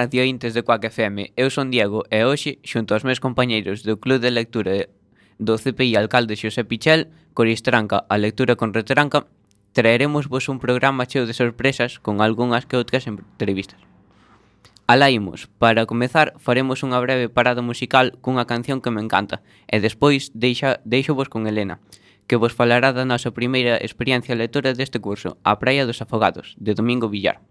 radiointes de Coac FM. Eu son Diego e hoxe, xunto aos meus compañeiros do Club de Lectura do CPI Alcalde Xosé Pichel, Coris Tranca, a lectura con Retranca, traeremos vos un programa cheo de sorpresas con algunhas que outras entrevistas. Alaímos, para comezar faremos unha breve parada musical cunha canción que me encanta e despois deixa, deixo vos con Elena, que vos falará da nosa primeira experiencia lectora deste curso, A Praia dos Afogados, de Domingo Villar.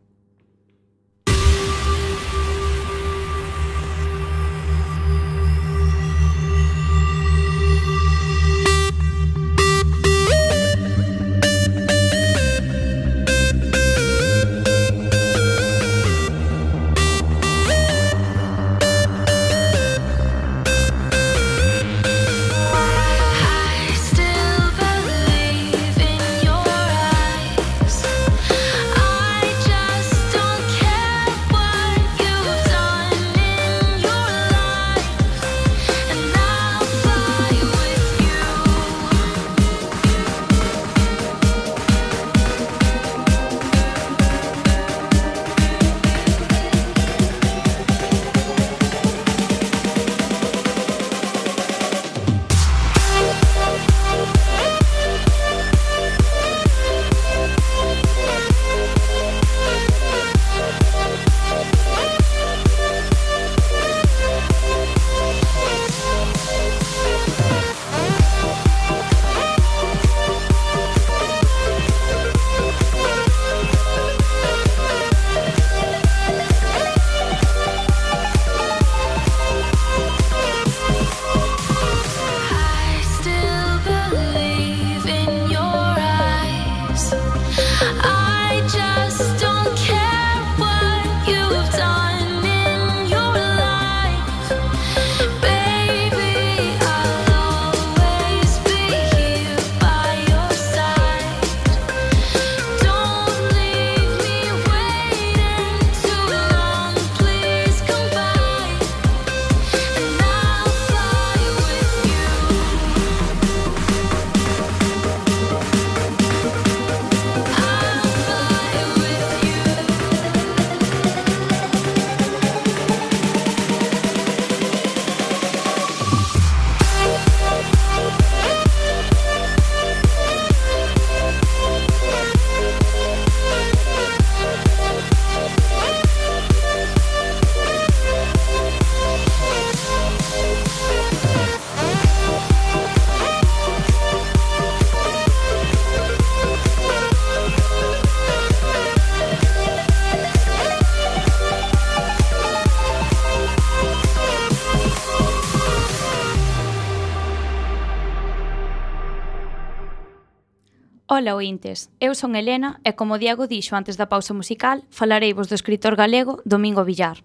Ola, ointes. Eu son Helena e, como Diego dixo antes da pausa musical, falareivos do escritor galego Domingo Villar.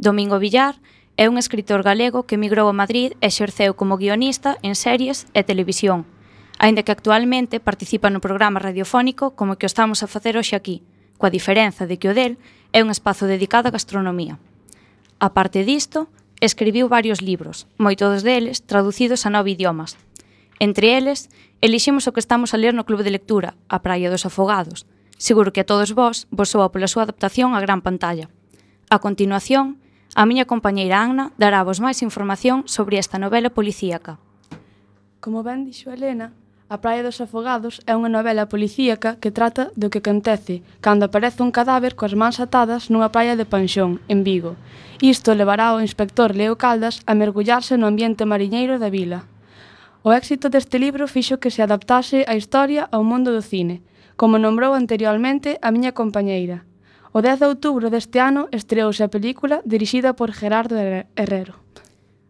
Domingo Villar é un escritor galego que emigrou a Madrid e exerceu como guionista en series e televisión, aínda que actualmente participa no programa radiofónico como que o estamos a facer hoxe aquí, coa diferenza de que o del é un espazo dedicado á gastronomía. A parte disto, escribiu varios libros, moitos deles traducidos a nove idiomas, Entre eles, eliximos o que estamos a ler no Clube de Lectura, A Praia dos Afogados. Seguro que a todos vós vos soa pola súa adaptación á gran pantalla. A continuación, a miña compañeira Anna dará vos máis información sobre esta novela policíaca. Como ben dixo Elena, A Praia dos Afogados é unha novela policíaca que trata do que acontece cando aparece un cadáver coas mans atadas nunha praia de Panxón, en Vigo. Isto levará ao inspector Leo Caldas a mergullarse no ambiente mariñeiro da vila. O éxito deste libro fixo que se adaptase a historia ao mundo do cine, como nombrou anteriormente a miña compañeira. O 10 de outubro deste ano estreouse a película dirixida por Gerardo Herrero.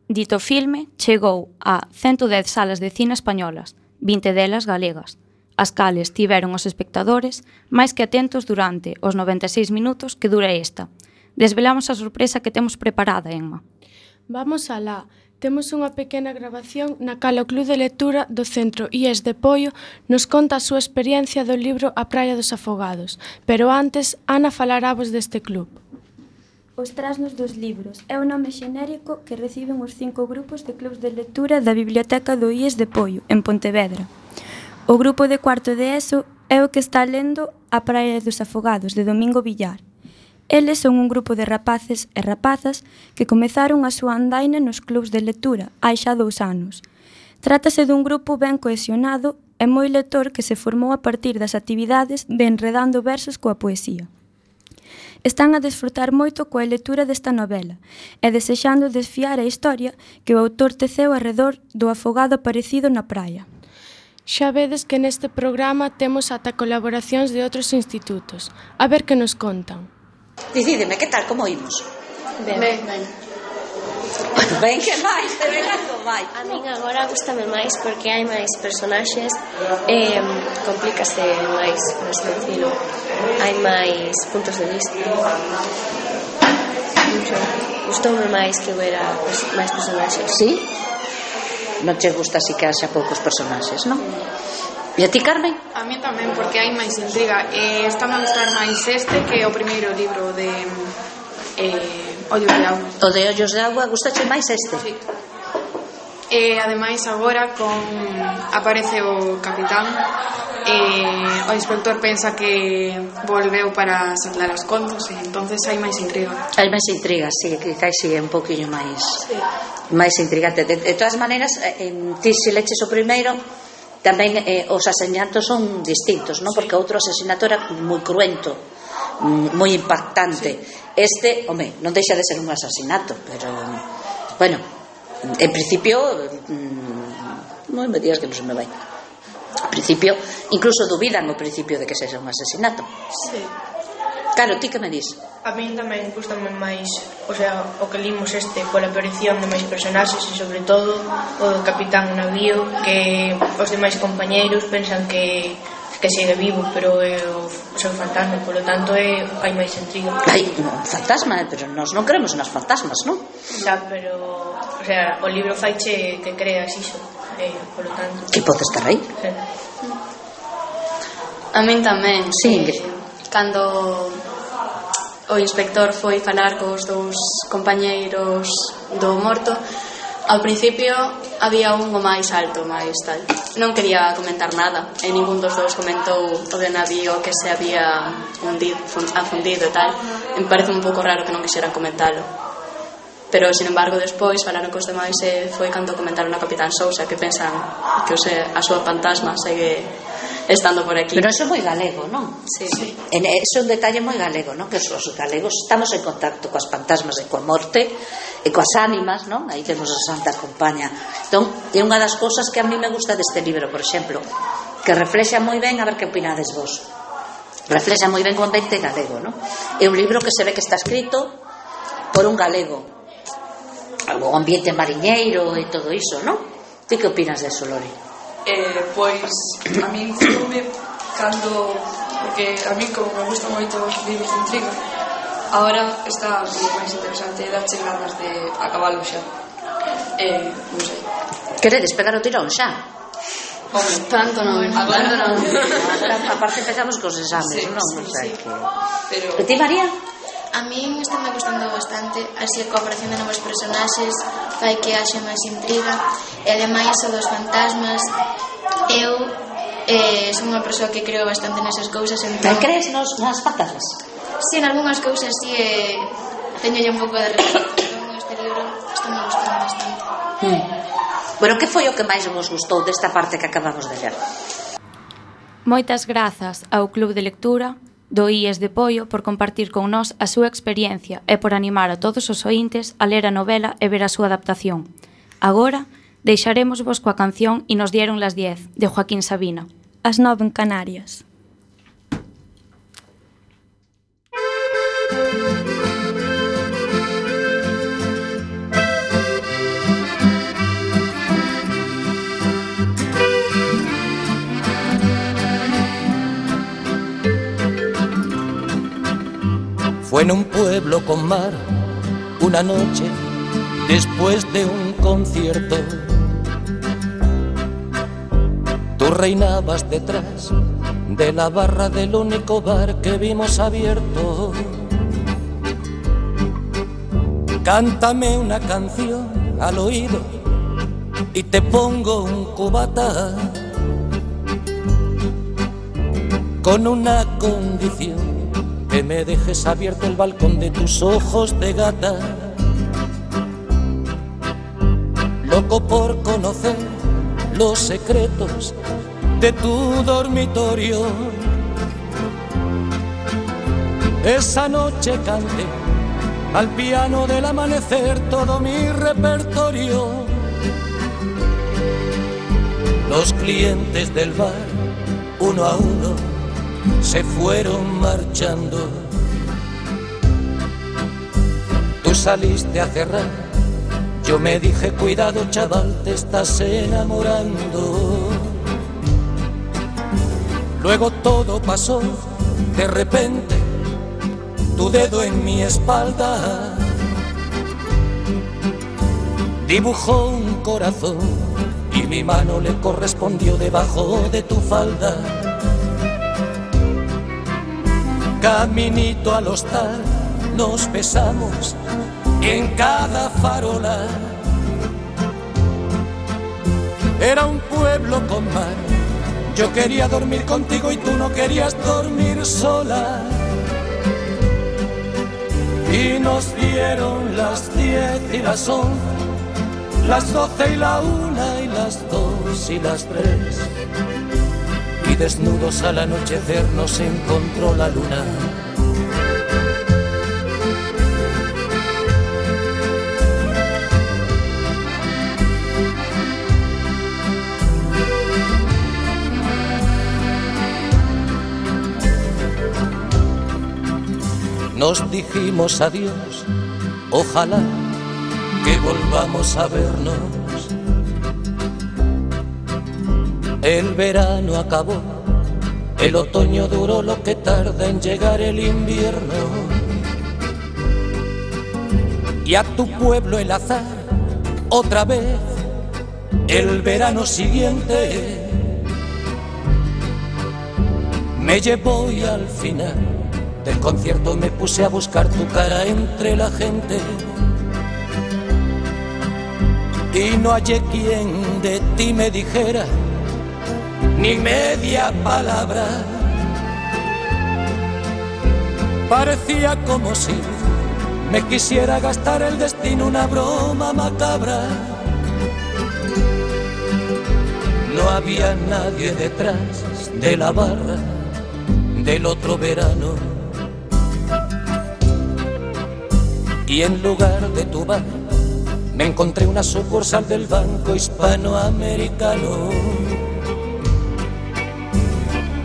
Dito filme chegou a 110 salas de cine españolas, 20 delas galegas, as cales tiveron os espectadores máis que atentos durante os 96 minutos que dura esta. Desvelamos a sorpresa que temos preparada, Emma. Vamos alá. Temos unha pequena grabación na cal o Club de Lectura do Centro IES de Poio nos conta a súa experiencia do libro A Praia dos Afogados, pero antes Ana falará vos deste club. Os trasnos dos libros é o nome xenérico que reciben os cinco grupos de clubs de lectura da Biblioteca do IES de Poio, en Pontevedra. O grupo de cuarto de ESO é o que está lendo A Praia dos Afogados, de Domingo Villar, Eles son un grupo de rapaces e rapazas que comezaron a súa andaina nos clubs de lectura hai xa dous anos. Trátase dun grupo ben cohesionado e moi lector que se formou a partir das actividades de enredando versos coa poesía. Están a desfrutar moito coa lectura desta novela e desexando desfiar a historia que o autor teceu arredor do afogado aparecido na praia. Xa vedes que neste programa temos ata colaboracións de outros institutos. A ver que nos contan. Dicídeme, que tal, como imos? Ben, ben, ben. Ben que máis, te venga con máis. A min agora gustame máis porque hai máis personaxes e eh, complícase máis neste estilo. Hai máis puntos de vista. Mucho. Gustoume máis que hubiera máis personaxes. Sí? Non che gusta si que haxa poucos personaxes, non? E a ti, Carmen? A mí tamén, porque hai máis intriga. Eh, está a gustar máis este que o primeiro libro de eh, Ollos de Agua. O de Ollos de Agua, gustache máis este? Sí. E ademais agora con aparece o capitán e o inspector pensa que volveu para saldar as contas e entonces hai máis intriga. Hai máis intriga, sí, quizáis sí, un poquinho máis sí. máis intrigante. De, de todas maneras, eh, en ti se leches o primeiro Tamén eh, os asesinatos son distintos, non? Porque outro asesinato era moi cruento, mm, moi impactante. Este, home, non deixa de ser un asesinato, pero bueno, en principio mm, non me digas que non se me vai. En principio, incluso dubidan o principio de que sexa un asesinato. Sí. Claro, ti que me dis? A min tamén gustame máis, o sea, o que limos este pola aparición de máis personaxes e sobre todo o do capitán navío que os demais compañeiros pensan que que segue vivo, pero é o, seu fantasma, polo tanto é hai máis intriga. Hai un fantasma, eh, pero nós non queremos nas fantasmas, non? Xa, pero o sea, o libro faiche que creas iso, eh, polo tanto. Que pode estar aí? Sí. A min tamén. Sí, eh, cando o inspector foi falar cos dous compañeiros do morto Ao principio había un o máis alto, máis tal. Non quería comentar nada, e ningún dos dous comentou o de navío que se había hundido, afundido e tal. E me parece un pouco raro que non quixeran comentalo. Pero, sin embargo, despois falaron cos demais e foi cando comentaron a Capitán Sousa que pensan que o se, a súa fantasma segue estando por aquí. Pero eso é moi galego, non? Sí. sí. En, é un detalle moi galego, non? Que os galegos estamos en contacto coas fantasmas e coa morte e coas ánimas, non? Aí temos a Santa Compaña. Entón, é unha das cousas que a mí me gusta deste libro, por exemplo, que reflexa moi ben, a ver que opinades vos. Reflexa moi ben o ambiente galego, non? É un libro que se ve que está escrito por un galego, o ambiente mariñeiro e todo iso, non? Ti que opinas de eso, Lore? eh, pois a min gustoume cando porque a min como me gustan moito os libros de intriga ahora está como máis interesante darche ganas de acabalo xa eh, non sei Queredes pegar o tirón xa? Hombre, tanto non, tanto non. Aparte empezamos cos exames, sí, non, non sei. Sí, que. Pero... E ti, María? A min está me gustando bastante, así a cooperación de novos personaxes fai que haxe máis intriga, e ademais o dos fantasmas, eu eh, son unha persoa que creo bastante nesas cousas. Entón... Crees nos, nas fantasmas? Si, sí, en algunhas cousas si sí, eh, teño un pouco de respeto, pero este libro está me gustando bastante. Hmm. Bueno, que foi o que máis vos gustou desta parte que acabamos de ler? Moitas grazas ao Club de Lectura do IES de Poio por compartir con nós a súa experiencia e por animar a todos os ointes a ler a novela e ver a súa adaptación. Agora, deixaremos vos coa canción e nos dieron las 10, de Joaquín Sabina. As nove en Canarias. Fue en un pueblo con mar una noche después de un concierto. Tú reinabas detrás de la barra del único bar que vimos abierto. Cántame una canción al oído y te pongo un cubata con una condición que me dejes abierto el balcón de tus ojos de gata. Loco por conocer los secretos de tu dormitorio. Esa noche canté al piano del amanecer todo mi repertorio. Los clientes del bar, uno a uno, se fueron marchando. Tú saliste a cerrar, yo me dije, cuidado chaval, te estás enamorando. Luego todo pasó, de repente, tu dedo en mi espalda dibujó un corazón y mi mano le correspondió debajo de tu falda. Caminito al hostal nos besamos en cada farola. Era un pueblo con mar. Yo quería dormir contigo y tú no querías dormir sola. Y nos dieron las diez y las once, las doce y la una y las dos y las tres. Desnudos al anochecer nos encontró la luna. Nos dijimos adiós, ojalá que volvamos a vernos. El verano acabó, el otoño duró lo que tarda en llegar el invierno. Y a tu pueblo el azar, otra vez, el verano siguiente, me llevó y al final del concierto me puse a buscar tu cara entre la gente. Y no hallé quien de ti me dijera ni media palabra. Parecía como si me quisiera gastar el destino una broma macabra. No había nadie detrás de la barra del otro verano. Y en lugar de tu bar, me encontré una sucursal del Banco Hispanoamericano.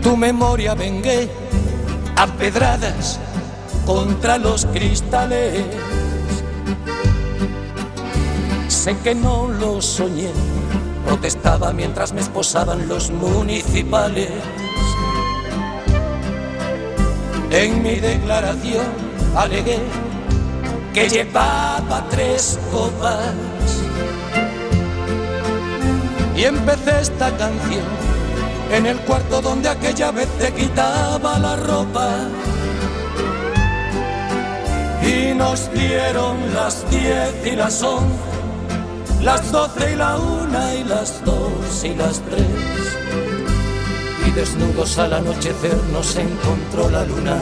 Tu memoria vengué a pedradas contra los cristales. Sé que no lo soñé, protestaba mientras me esposaban los municipales. En mi declaración alegué que llevaba tres copas y empecé esta canción en el cuarto donde aquella vez te quitaba la ropa. Y nos dieron las diez y las once, las doce y la una y las dos y las tres. Y desnudos al anochecer nos encontró la luna.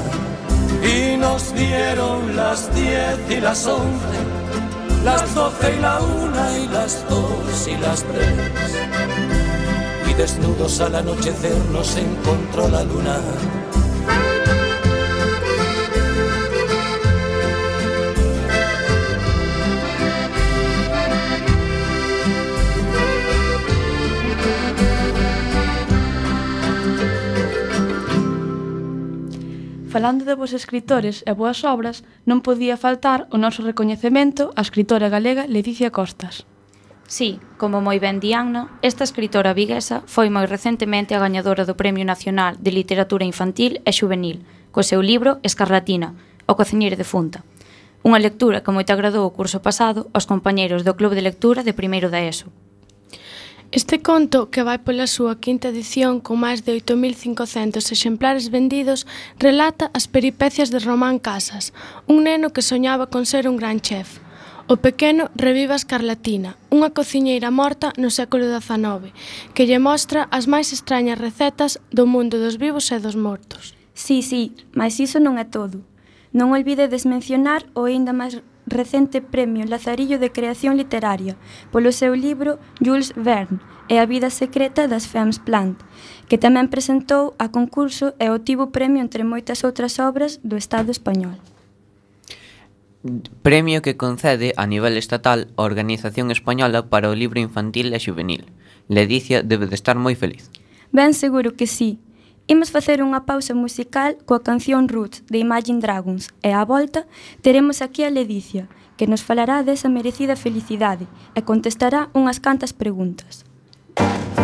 Y nos dieron las diez y las once, las doce y la una y las dos y las tres. y desnudos al anochecer nos encontró la luna. Falando de vos escritores e boas obras, non podía faltar o noso recoñecemento á escritora galega Leticia Costas. Sí, como moi ben Diana, esta escritora viguesa foi moi recentemente a gañadora do Premio Nacional de Literatura Infantil e Xuvenil, co seu libro Escarlatina, o cociñeiro de Funta. Unha lectura que moito agradou o curso pasado aos compañeiros do Club de Lectura de Primeiro da ESO. Este conto, que vai pola súa quinta edición con máis de 8.500 exemplares vendidos, relata as peripecias de Román Casas, un neno que soñaba con ser un gran chef. O pequeno revive a escarlatina, unha cociñeira morta no século XIX, que lle mostra as máis extrañas recetas do mundo dos vivos e dos mortos. Sí, sí, mas iso non é todo. Non olvidedes mencionar o aínda máis recente premio Lazarillo de Creación Literaria polo seu libro Jules Verne e a vida secreta das Femmes Plant, que tamén presentou a concurso e obtivo premio entre moitas outras obras do Estado español. Premio que concede a nivel estatal a Organización Española para o Libro Infantil e Xuvenil. Ledicia debe de estar moi feliz. Ben seguro que sí. Imos facer unha pausa musical coa canción Roots de Imagine Dragons e á volta teremos aquí a Ledicia, que nos falará desa merecida felicidade e contestará unhas cantas preguntas. Música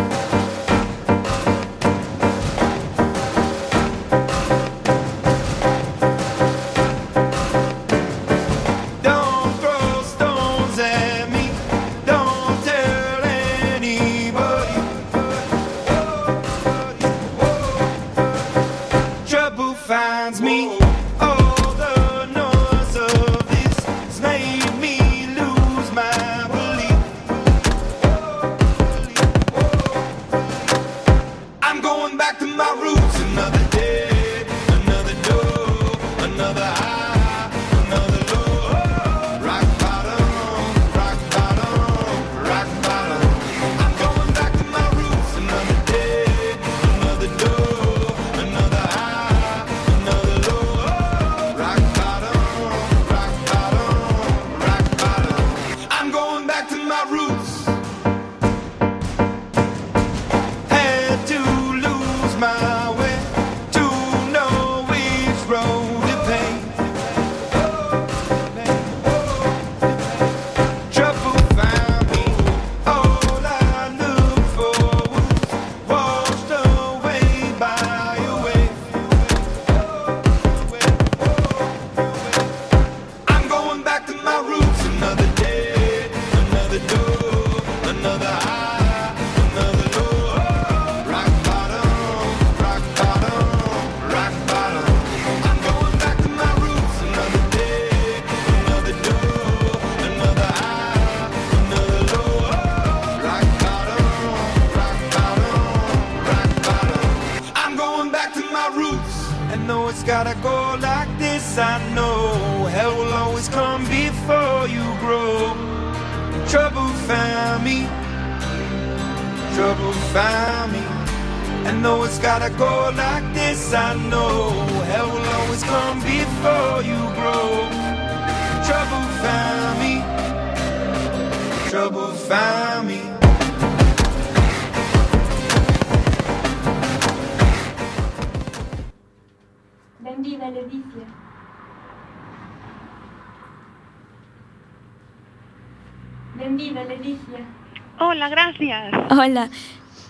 Ola,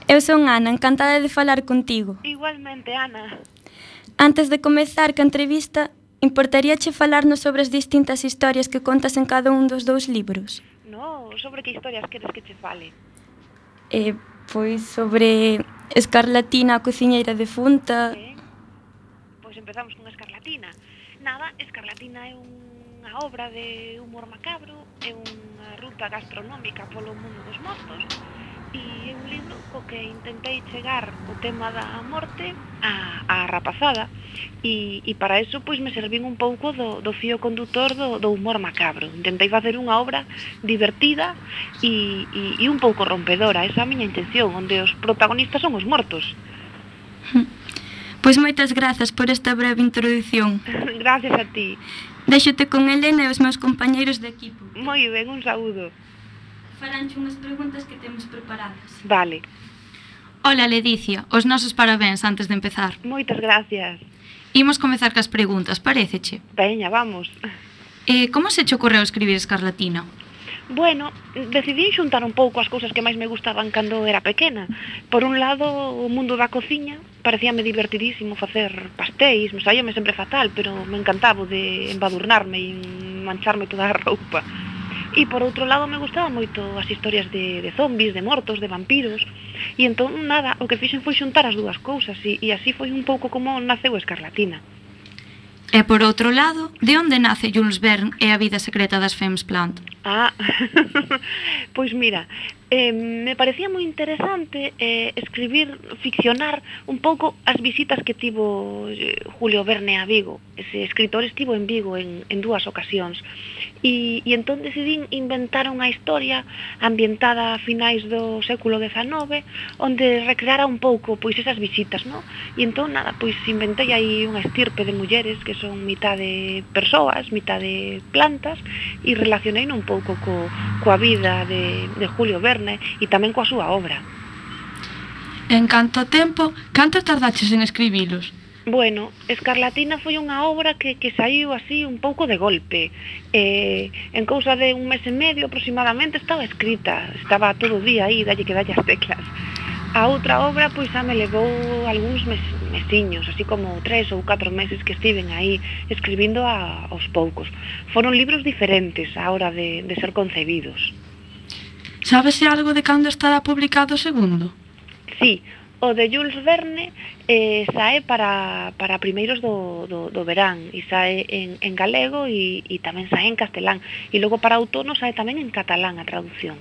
eu son Ana, encantada de falar contigo. Igualmente, Ana. Antes de comezar ca entrevista, importaríache falarnos sobre as distintas historias que contas en cada un dos dous libros? No, sobre que historias queres que che fale? Eh, pois sobre Escarlatina, a cociñeira defunta... Sí. pois empezamos con Escarlatina. Nada, Escarlatina é unha obra de humor macabro, é unha ruta gastronómica polo mundo dos mortos, escribí un libro co que intentei chegar o tema da morte a, a rapazada. E, e para eso pois me servín un pouco do, do fío condutor do, do humor macabro. Intentei facer unha obra divertida e, e, e un pouco rompedora esa é a miña intención onde os protagonistas son os mortos. Pois moitas grazas por esta breve introdución. Gracias a ti. Deixote con Elena e os meus compañeiros de equipo. Moi ben, un saúdo faranche unhas preguntas que temos preparadas. Vale. Ola, Ledicia, os nosos parabéns antes de empezar. Moitas gracias. Imos comezar cas preguntas, pareceche? Veña, vamos. Eh, como se che ocorreu escribir Escarlatina? Bueno, decidí xuntar un pouco as cousas que máis me gustaban cando era pequena. Por un lado, o mundo da cociña, parecíame divertidísimo facer pastéis, me saíame sempre fatal, pero me encantaba de embadurnarme e mancharme toda a roupa. E por outro lado me gustaban moito as historias de, de zombies, de mortos, de vampiros E entón nada, o que fixen foi xuntar as dúas cousas E, e así foi un pouco como naceu Escarlatina E por outro lado, de onde nace Jules Verne e a vida secreta das Femmes Plant? Ah, pois mira, eh, me parecía moi interesante eh, escribir, ficcionar un pouco as visitas que tivo eh, Julio Verne a Vigo. Ese escritor estivo en Vigo en, en dúas ocasións. E, e entón decidín inventar unha historia ambientada a finais do século XIX, onde recreara un pouco pois esas visitas, non? E entón, nada, pois inventei aí unha estirpe de mulleres que son mitade persoas, mitade plantas, e relacionei un pouco co, coa vida de, de Julio Verne e tamén coa súa obra. En canto tempo, canto tardaches en escribilos? Bueno, Escarlatina foi unha obra que, que saiu así un pouco de golpe. Eh, en cousa de un mes e medio aproximadamente estaba escrita, estaba todo o día aí, dalle que dalle as teclas. A outra obra, pois, xa me levou algúns mes, mesiños, así como tres ou catro meses que estiven aí escribindo a, aos poucos. Foron libros diferentes a hora de, de ser concebidos. Sábese algo de cando estará publicado o segundo? Sí, o de Jules Verne eh, sae para, para primeiros do, do, do verán e sae en, en galego e, e tamén sae en castelán e logo para outono sae tamén en catalán a traducción.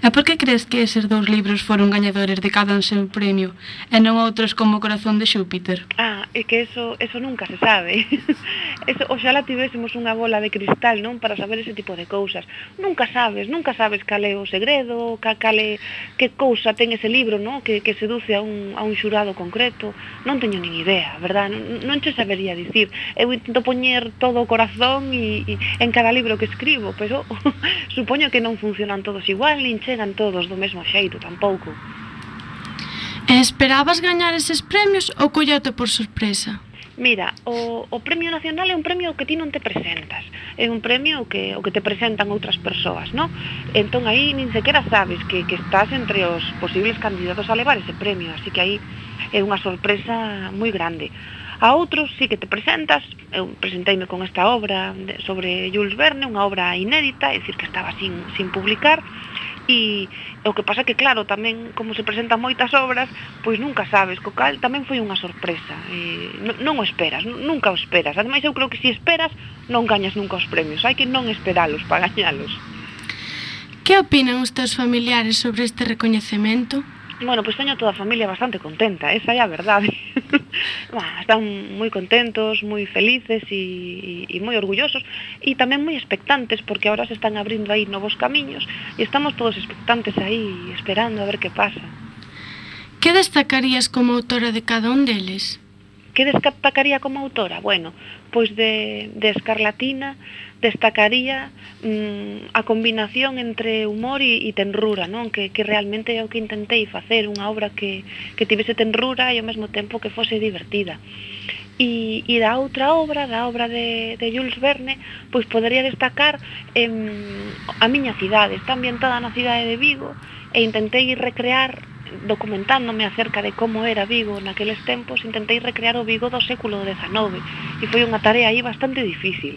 E por que crees que eses dous libros foron gañadores de cada un seu premio e non outros como o Corazón de Xúpiter? Ah, é que eso, eso nunca se sabe. Eso, oxala tivésemos unha bola de cristal, non? Para saber ese tipo de cousas. Nunca sabes, nunca sabes cal é o segredo, ca, cal é, que cousa ten ese libro, non? Que, que seduce a un, a un xurado concreto. Non teño nin idea, verdad? Non, non che sabería dicir. Eu intento poñer todo o corazón e, e en cada libro que escribo, pero supoño que non funcionan todos igual, nin che chegan todos do mesmo xeito tampouco. E esperabas gañar eses premios ou collote por sorpresa? Mira, o, o Premio Nacional é un premio que ti non te presentas. É un premio que o que te presentan outras persoas, non? Entón aí nin sequera sabes que, que estás entre os posibles candidatos a levar ese premio, así que aí é unha sorpresa moi grande. A outros sí que te presentas, eu presenteime con esta obra sobre Jules Verne, unha obra inédita, é dicir que estaba sin, sin publicar, e, o que pasa que claro, tamén como se presentan moitas obras, pois nunca sabes, co cal tamén foi unha sorpresa. E, non, non o esperas, nunca o esperas. Ademais eu creo que se esperas non gañas nunca os premios, hai que non esperalos para gañalos. Que opinan os teus familiares sobre este recoñecemento? Bueno, pois pues teño toda a familia bastante contenta, esa é a verdade. Están moi contentos, moi felices e, e, e moi orgullosos e tamén moi expectantes porque ahora se están abrindo aí novos camiños e estamos todos expectantes aí esperando a ver que pasa. Que destacarías como autora de cada un deles? Que destacaría como autora? Bueno, pois de, de Escarlatina destacaría mm, a combinación entre humor e, e tenrura, non? Que, que realmente é o que intentei facer, unha obra que, que tivese tenrura e ao mesmo tempo que fose divertida. E, e da outra obra, da obra de, de Jules Verne, pois podería destacar em, a miña cidade. Está ambientada na cidade de Vigo e intentei recrear documentándome acerca de como era Vigo naqueles tempos, intentei recrear o Vigo do século XIX e foi unha tarea aí bastante difícil.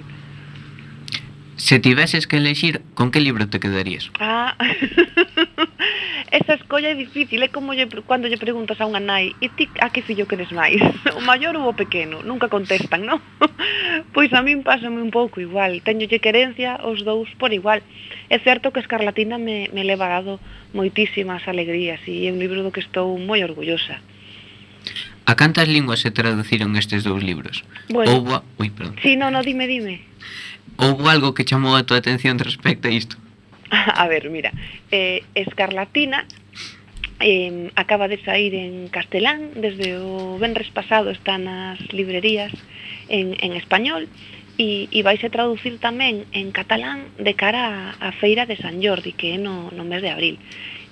Se tiveses que elegir, con que libro te quedarías? Ah, esa escolla é difícil, é como lle, cando lle preguntas a unha nai E ti a que fillo queres máis? O maior ou o pequeno? Nunca contestan, non? Pois a min pásame un pouco igual, teño lle querencia os dous por igual É certo que Escarlatina me, me leva dado moitísimas alegrías e é un libro do que estou moi orgullosa A cantas linguas se traduciron estes dous libros? Bueno, Ouba... Ui, perdón. Si, sí, no, no, dime, dime Houbo algo que chamou a túa atención respecto a isto? A ver, mira, eh, Escarlatina eh, acaba de sair en castelán, desde o venres pasado está nas librerías en, en español, e, e vaise traducir tamén en catalán de cara a, a Feira de San Jordi, que é no, no mes de abril.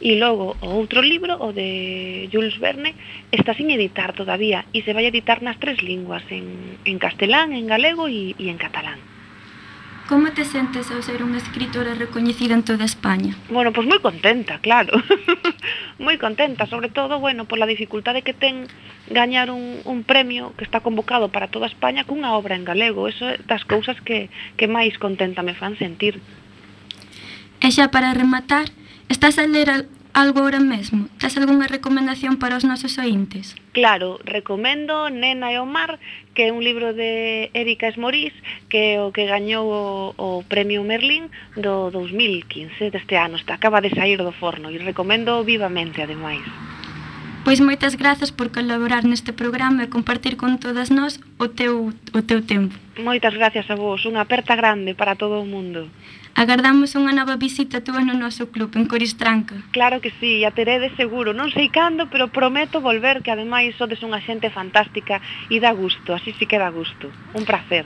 E logo o outro libro, o de Jules Verne, está sin editar todavía e se vai editar nas tres linguas, en, en castelán, en galego e, e en catalán. Como te sentes ao ser unha escritora recoñecida en toda España? Bueno, pois moi contenta, claro. moi contenta, sobre todo, bueno, pola dificultade que ten gañar un, un premio que está convocado para toda España cunha obra en galego. Eso é das cousas que, que máis contenta me fan sentir. E xa para rematar, estás a ler algo ahora mesmo? Tes algunha recomendación para os nosos ointes? Claro, recomendo Nena e o Mar, que é un libro de Erika Esmorís, que é o que gañou o, o Premio Merlín do 2015 deste ano, está acaba de sair do forno e recomendo vivamente ademais. Pois moitas grazas por colaborar neste programa e compartir con todas nós o teu, o teu tempo. Moitas gracias a vos, unha aperta grande para todo o mundo. Agardamos unha nova visita túa no noso club en Coristranca. Claro que sí, a de seguro. Non sei cando, pero prometo volver, que ademais sodes unha xente fantástica e dá gusto, así sí que dá gusto. Un placer.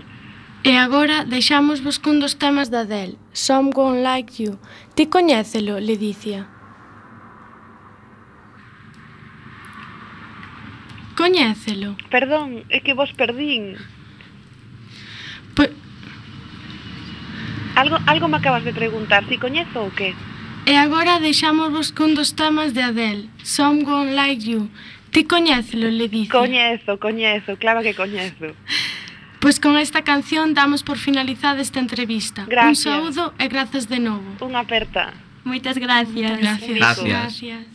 E agora deixamos vos cun dos temas da Del, Some Gone Like You. Ti coñécelo, Ledicia. Coñécelo. Perdón, é que vos perdín. Algo, algo me acabas de preguntar, si coñezo ou que? E agora deixamos vos cun dos temas de Adele, Someone Like You. Ti coñécelo, le dice. Coñezo, coñezo, claro que coñezo. Pois con esta canción damos por finalizada esta entrevista. Gracias. Un saúdo e grazas de novo. Unha aperta. Moitas gracias. Gracias. gracias. gracias.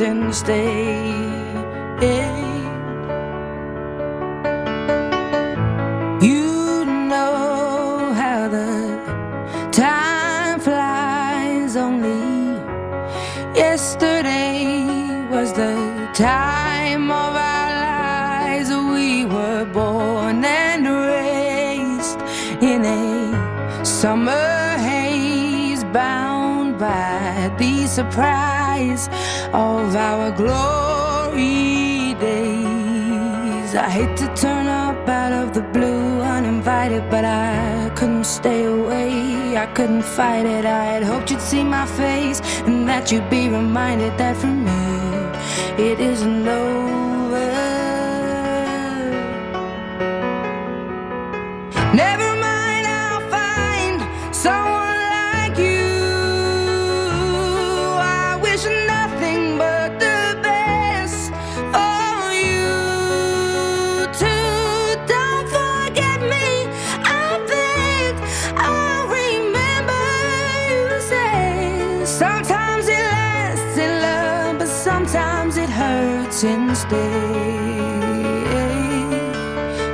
since day couldn't fight it. I had hoped you'd see my face and that you'd be reminded that for me it isn't over.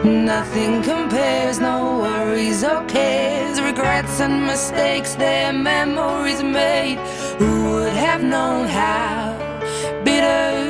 Nothing compares, no worries or cares, regrets and mistakes, their memories made. Who would have known how bittersweet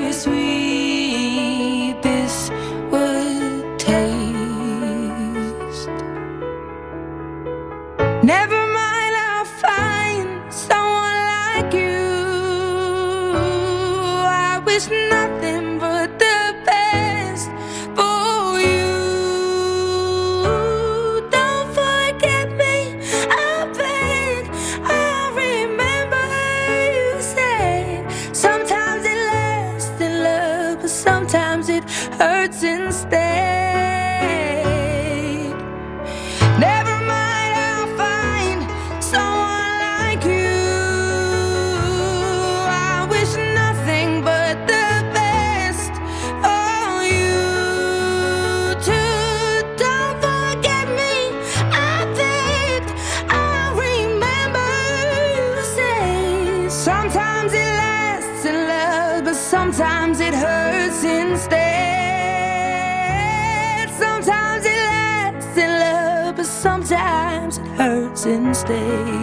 stayed.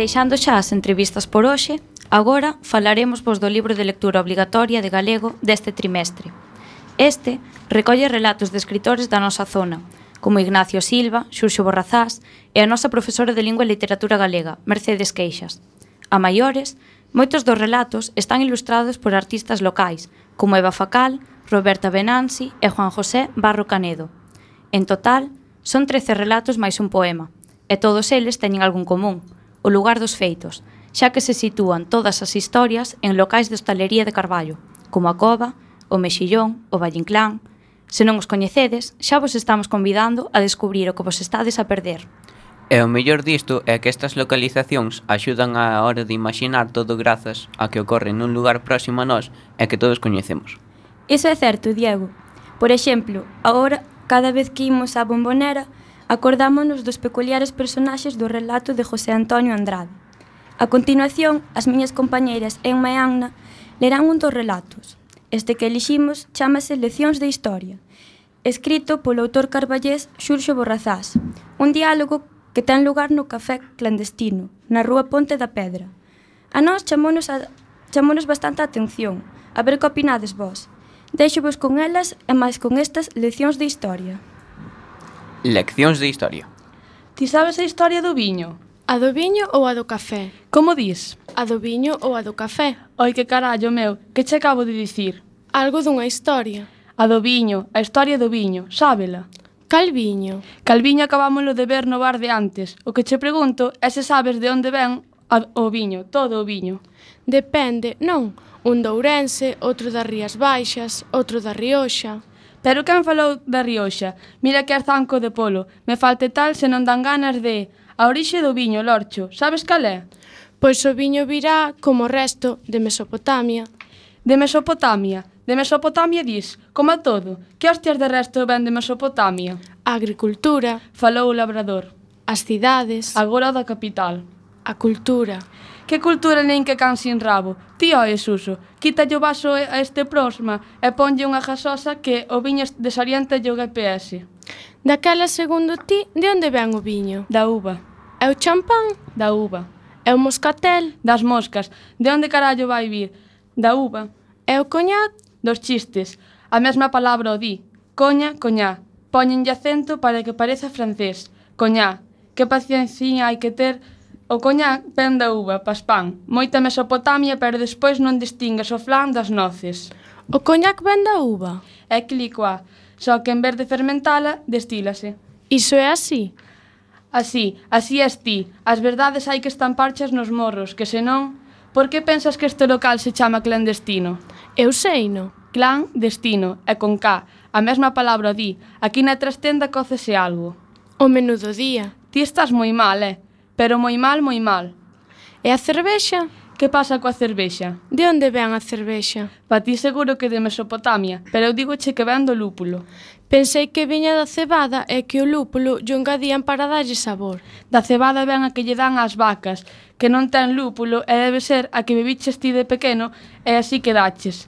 Deixando xa as entrevistas por hoxe, agora falaremos vos do libro de lectura obligatoria de galego deste trimestre. Este recolle relatos de escritores da nosa zona, como Ignacio Silva, Xurxo Borrazás e a nosa profesora de Lingua e Literatura Galega, Mercedes Queixas. A maiores, moitos dos relatos están ilustrados por artistas locais, como Eva Facal, Roberta Benansi e Juan José Barro Canedo. En total, son 13 relatos máis un poema, e todos eles teñen algún común, o lugar dos feitos, xa que se sitúan todas as historias en locais de hostalería de Carballo, como a Cova, o Mexillón, o Vallinclán, Se non os coñecedes, xa vos estamos convidando a descubrir o que vos estades a perder. E o mellor disto é que estas localizacións axudan á hora de imaginar todo grazas a que ocorre nun lugar próximo a nós e que todos coñecemos. Iso é certo, Diego. Por exemplo, agora, cada vez que imos á bombonera, acordámonos dos peculiares personaxes do relato de José Antonio Andrade. A continuación, as miñas compañeiras Emma e Anna lerán un dos relatos, Este que eliximos chamase Leccións de Historia, escrito polo autor carballés Xurxo Borrazás, un diálogo que ten lugar no Café Clandestino, na Rúa Ponte da Pedra. A nós chamónos, a, chamónos bastante a atención, a ver que opinades vós. Deixovos con elas e máis con estas leccións de historia. Leccións de historia. Ti sabes a historia do viño? A do viño ou a do café? Como dis? A do viño ou a do café? Oi, que carallo, meu, que che acabo de dicir? Algo dunha historia. A do viño, a historia do viño, sábela. Cal viño? Cal viño acabámoslo de ver no bar de antes. O que che pregunto é se sabes de onde ven o viño, todo o viño. Depende, non. Un de Ourense, outro das Rías Baixas, outro da Rioxa. Pero quen falou da Rioxa? Mira que é zanco de polo. Me falte tal se non dan ganas de... A orixe do viño, Lorcho, sabes cal é? Pois o viño virá como o resto de Mesopotamia. De Mesopotamia. De Mesopotamia dis, como a todo, que hostias de resto ven de Mesopotamia? A agricultura. Falou o labrador. As cidades. Agora da capital. A cultura. Que cultura nin que can sin rabo. Ti Jesuso, quítalle o vaso a este prosma e ponlle unha gasosa que o viño desorienta o GPS. Daquela, segundo ti, de onde ven o viño? Da uva. É o champán? Da uva. É o moscatel? Das moscas. De onde carallo vai vir? Da uva. É o coñac? Dos chistes. A mesma palabra o di. Coña, coñá. Póñenlle acento para que pareza francés. Coñá. Que paciencia hai que ter O coñac pen da uva, paspán, moita Mesopotamia, pero despois non distingues o flan das noces. O coñac ven da uva? É clicoa, só que en vez de fermentala, destílase. Iso é así? Así, así es ti, as verdades hai que estamparchas nos morros, que senón... Por que pensas que este local se chama clandestino? Eu sei, no. Clan, destino, e con K. A mesma palabra di. Aquí na trastenda cócese algo. O menudo día. Ti estás moi mal, eh? Pero moi mal, moi mal. E a cervexa? Que pasa coa cervexa? De onde ven a cervexa? Pa ti seguro que de Mesopotamia, pero eu digoche que ven do lúpulo. Pensei que viña da cebada e que o lúpulo lle engadían para darlle sabor. Da cebada ven a que lle dan as vacas, que non ten lúpulo e debe ser a que bebiches ti de pequeno e así quedaches.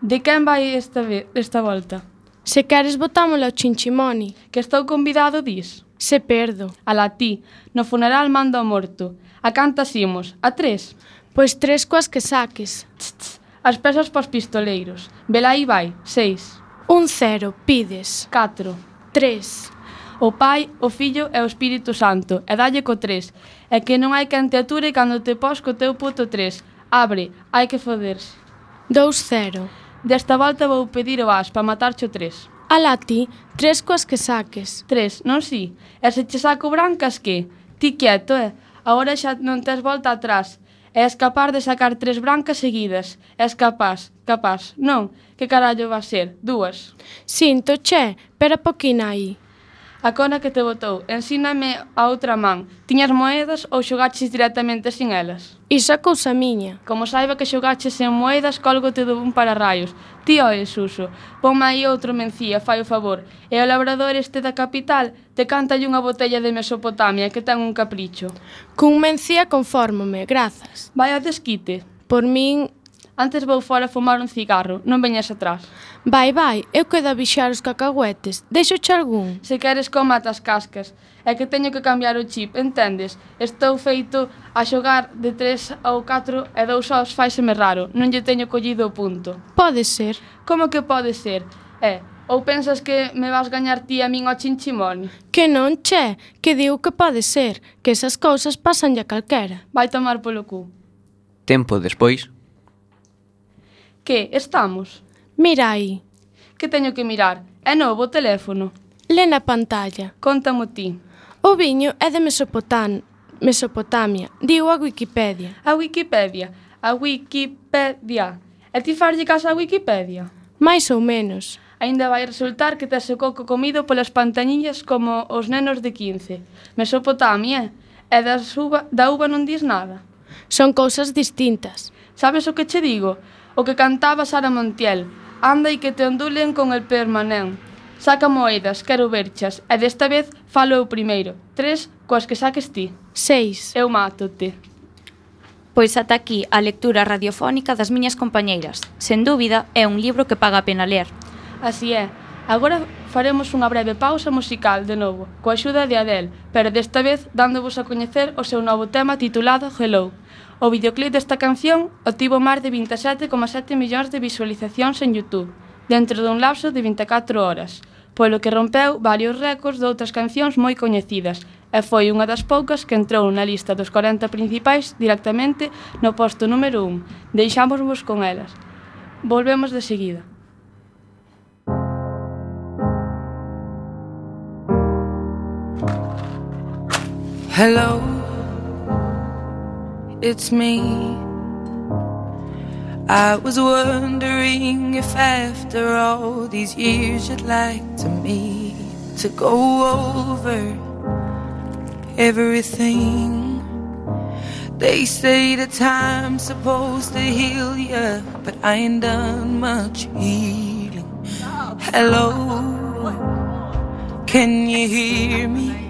De quen vai esta, ve esta volta? Se queres botámolo ao chinchimoni. Que estou convidado, dis? Se perdo. A la ti, no funeral mando ao morto. A cantas imos? A tres? Pois tres coas que saques. Tss, tss. As pesas pos pistoleiros. Velaí vai, seis. Un cero, pides. Catro. Tres. O Pai, o Fillo e o Espírito Santo. E dalle co tres. E que non hai quen te ature cando te pos co teu puto tres. Abre, hai que foderse. Dous cero. Desta volta vou pedir o as para matarche o tres. Alá ti, tres coas que saques. Tres, non si? E se che saco brancas que? Ti quieto, eh? Agora xa non tes volta atrás. És capaz de sacar tres brancas seguidas. És capaz, capaz. Non, que carallo va ser? Dúas. Sinto, che, pero poquina aí. A cona que te botou, ensíname a outra man. Tiñas moedas ou xogaches directamente sin elas? Iso é cousa miña. Como saiba que xogaches sen moedas, colgote do un para raios. Ti oes, Suso, ponme aí outro mencía, fai o favor. E o labrador este da capital te canta unha botella de Mesopotamia que ten un capricho. Cun mencía confórmome, grazas. Vai a desquite. Por min Antes vou fora fumar un cigarro, non veñas atrás. Vai, vai, eu quedo a bixar os cacahuetes. Deixo che algún. Se queres coma as cascas. É que teño que cambiar o chip, entendes? Estou feito a xogar de tres ou catro e dous sós faiseme raro. Non lle teño collido o punto. Pode ser. Como que pode ser? É, ou pensas que me vas gañar ti a min ao chinchimón? Que non, che, que digo que pode ser, que esas cousas pasan a calquera. Vai tomar polo cu. Tempo despois, Que, estamos? Mira aí. Que teño que mirar? É novo o teléfono. Lé na pantalla. Contamo ti. O viño é de Mesopotán, Mesopotamia, diu a Wikipedia. A Wikipedia, a Wikipedia. E ti farlle caso a Wikipedia? Mais ou menos. Ainda vai resultar que tes o coco comido polas pantañillas como os nenos de 15. Mesopotamia, e das uva, da uva non dis nada. Son cousas distintas. Sabes o que che digo? o que cantaba Sara Montiel, anda e que te ondulen con el permanén. Saca moedas, quero verchas, e desta vez falo eu primeiro. Tres, coas que saques ti. Seis. Eu mátote. Pois ata aquí a lectura radiofónica das miñas compañeiras. Sen dúbida, é un libro que paga a pena ler. Así é. Agora faremos unha breve pausa musical de novo, coa axuda de Adel, pero desta vez dándovos a coñecer o seu novo tema titulado Hello. O videoclip desta canción obtivo máis de 27,7 millóns de visualizacións en Youtube, dentro dun lapso de 24 horas, polo que rompeu varios récords de outras cancións moi coñecidas e foi unha das poucas que entrou na lista dos 40 principais directamente no posto número 1. Deixámosvos con elas. Volvemos de seguida. Hello it's me. I was wondering if after all these years you'd like to meet to go over everything. They say the time's supposed to heal ya, but I ain't done much healing. Hello, can you hear me?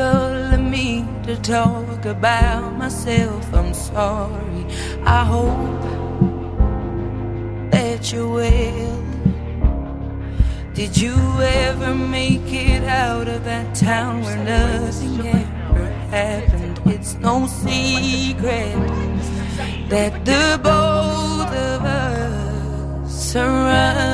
Of me to talk about myself. I'm sorry. I hope that you're well. Did you ever make it out of that town where nothing ever happened? It's no secret that the both of us are running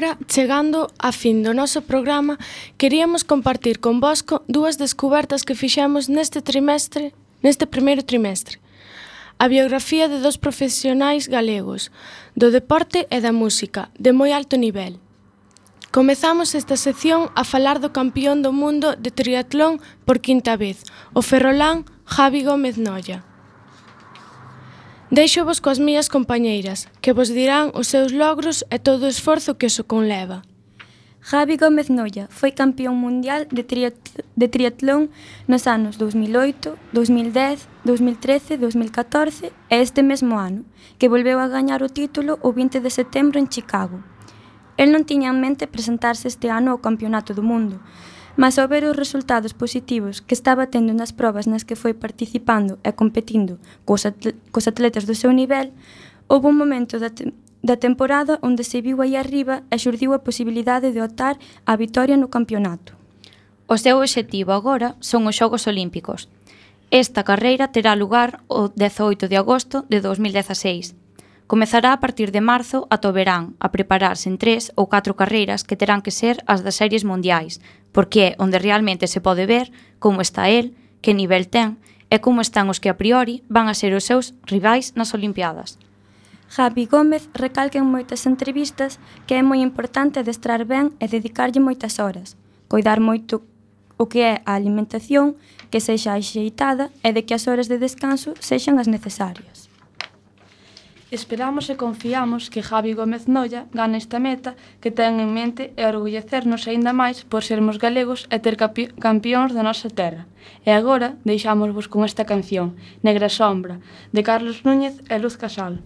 agora, chegando a fin do noso programa, queríamos compartir convosco dúas descubertas que fixemos neste trimestre, neste primeiro trimestre. A biografía de dos profesionais galegos, do deporte e da música, de moi alto nivel. Comezamos esta sección a falar do campeón do mundo de triatlón por quinta vez, o ferrolán Javi Gómez Noia. Deixo vos coas mías compañeiras, que vos dirán os seus logros e todo o esforzo que iso conleva. Javi Gómez Noia foi campeón mundial de, triatl de triatlón nos anos 2008, 2010, 2013, 2014 e este mesmo ano, que volveu a gañar o título o 20 de setembro en Chicago. El non tiña en mente presentarse este ano ao Campeonato do Mundo, Mas ao ver os resultados positivos que estaba tendo nas probas nas que foi participando e competindo cos, atle cos atletas do seu nivel, houve un momento da, te da temporada onde se viu aí arriba e xurdiu a posibilidade de optar a vitoria no campeonato. O seu obxectivo agora son os Xogos Olímpicos. Esta carreira terá lugar o 18 de agosto de 2016 Comezará a partir de marzo ata o verán a prepararse en tres ou catro carreiras que terán que ser as das series mundiais, porque é onde realmente se pode ver como está el, que nivel ten e como están os que a priori van a ser os seus rivais nas Olimpiadas. Javi Gómez recalca en moitas entrevistas que é moi importante adestrar ben e dedicarlle moitas horas, cuidar moito o que é a alimentación, que sexa axeitada e de que as horas de descanso sexan as necesarias. Esperamos e confiamos que Javi Gómez Noia gane esta meta que ten en mente e orgullecernos aínda máis por sermos galegos e ter campións da nosa terra. E agora deixámosvos con esta canción, Negra Sombra, de Carlos Núñez e Luz Casal.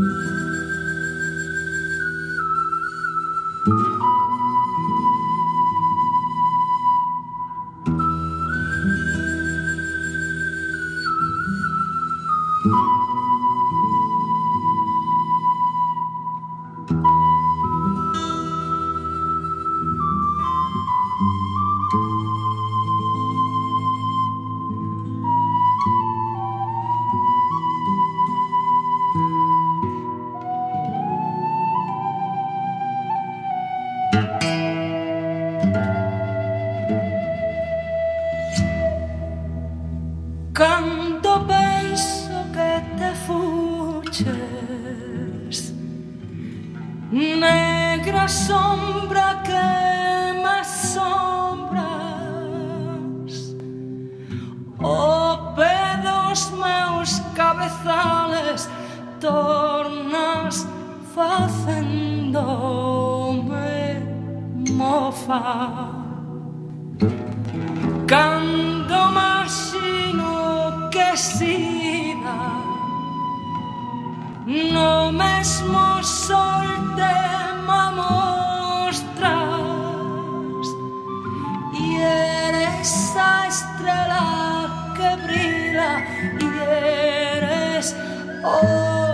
Música Tornas facendome mofa. Cando imagino que sida No mesmo sol te mostras E eres a estrela que brila E eres o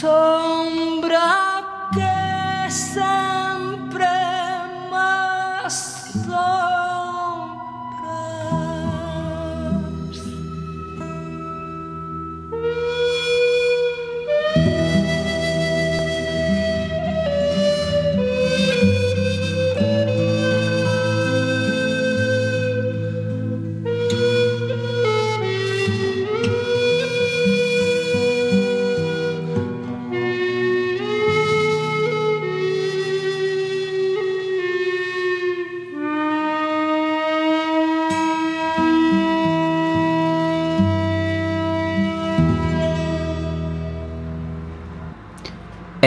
so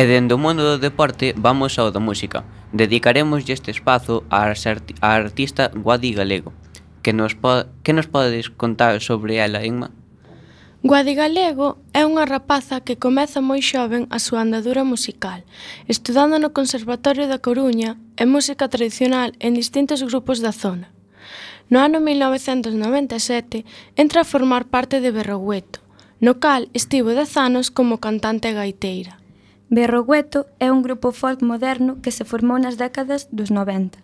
E dende o mundo do deporte vamos ao da música. Dedicaremoslle este espazo á arti artista Guadi Galego. Que nos, po que nos podes contar sobre ela, Inma? Guadi Galego é unha rapaza que comeza moi xoven a súa andadura musical, estudando no Conservatorio da Coruña e música tradicional en distintos grupos da zona. No ano 1997 entra a formar parte de Berrogueto, no cal estivo dez anos como cantante gaiteira. Berrogueto é un grupo folk moderno que se formou nas décadas dos 90.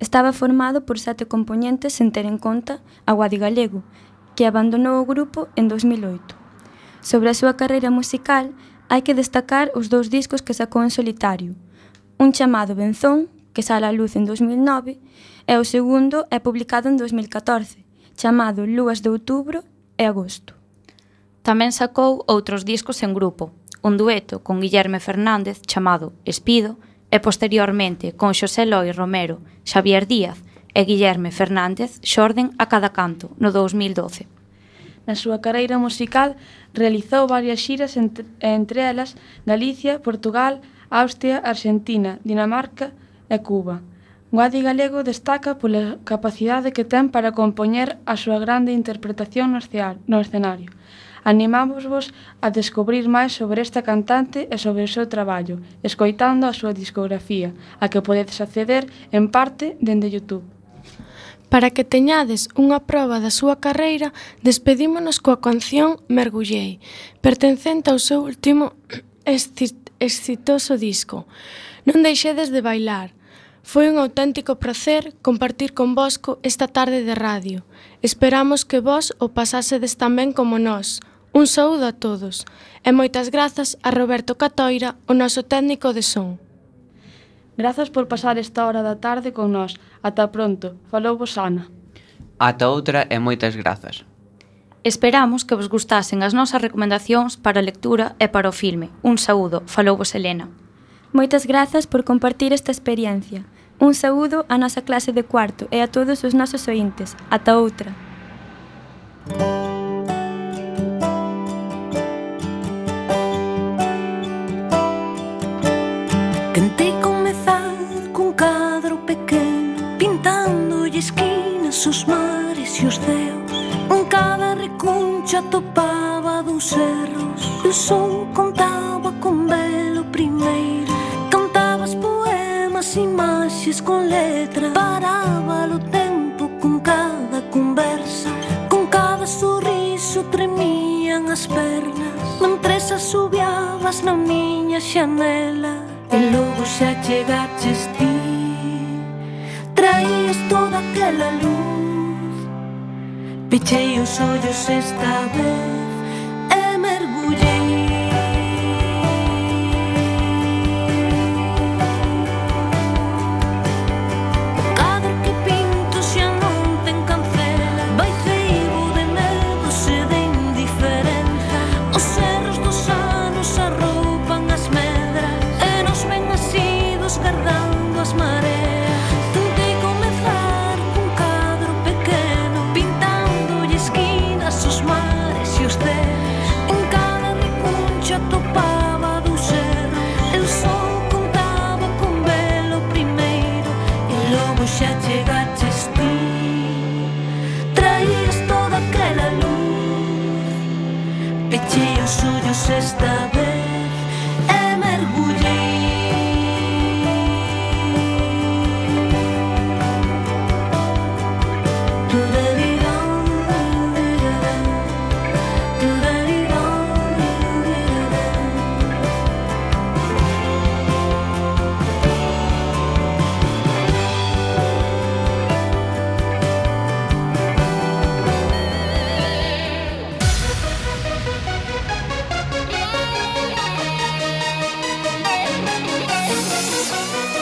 Estaba formado por sete componentes sen ter en conta a Guadi Galego, que abandonou o grupo en 2008. Sobre a súa carreira musical, hai que destacar os dous discos que sacou en solitario. Un chamado Benzón, que sale á luz en 2009, e o segundo é publicado en 2014, chamado Lúas de Outubro e Agosto. Tamén sacou outros discos en grupo, un dueto con Guillerme Fernández chamado Espido e posteriormente con Xosé Loi Romero, Xavier Díaz e Guillerme Fernández xorden a cada canto no 2012. Na súa carreira musical realizou varias xiras entre, entre elas Galicia, Portugal, Austria, Argentina, Dinamarca e Cuba. Guadi Galego destaca pola capacidade que ten para compoñer a súa grande interpretación no escenario, Animámosvos a descubrir máis sobre esta cantante e sobre o seu traballo, escoitando a súa discografía, a que podedes acceder en parte dende Youtube. Para que teñades unha proba da súa carreira, despedímonos coa canción Mergullei, pertencente ao seu último exitoso disco. Non deixedes de bailar. Foi un auténtico placer compartir con vosco esta tarde de radio. Esperamos que vos o pasásedes ben como nós. Un saúdo a todos e moitas grazas a Roberto Catoira, o noso técnico de son. Grazas por pasar esta hora da tarde con nós. Ata pronto. Falou vos Ana. Ata outra e moitas grazas. Esperamos que vos gustasen as nosas recomendacións para a lectura e para o filme. Un saúdo, falou vos Helena. Moitas grazas por compartir esta experiencia. Un saúdo á nosa clase de cuarto e a todos os nosos ointes. Ata outra. Tentei comezar cun cadro pequeno Pintándolle esquinas os mares e os ceos. En cada recuncha topaba dous erros Eu sou contaba con velo primeiro. Cantabas poemas, imaxes con letra Paraba o tempo con cada conversa. Con cada sorriso tremían as pernas Mentre as subiabas na miña xanela. E logo xa chegaches ti Traías toda aquela luz. Pechei os ollos esta vez This.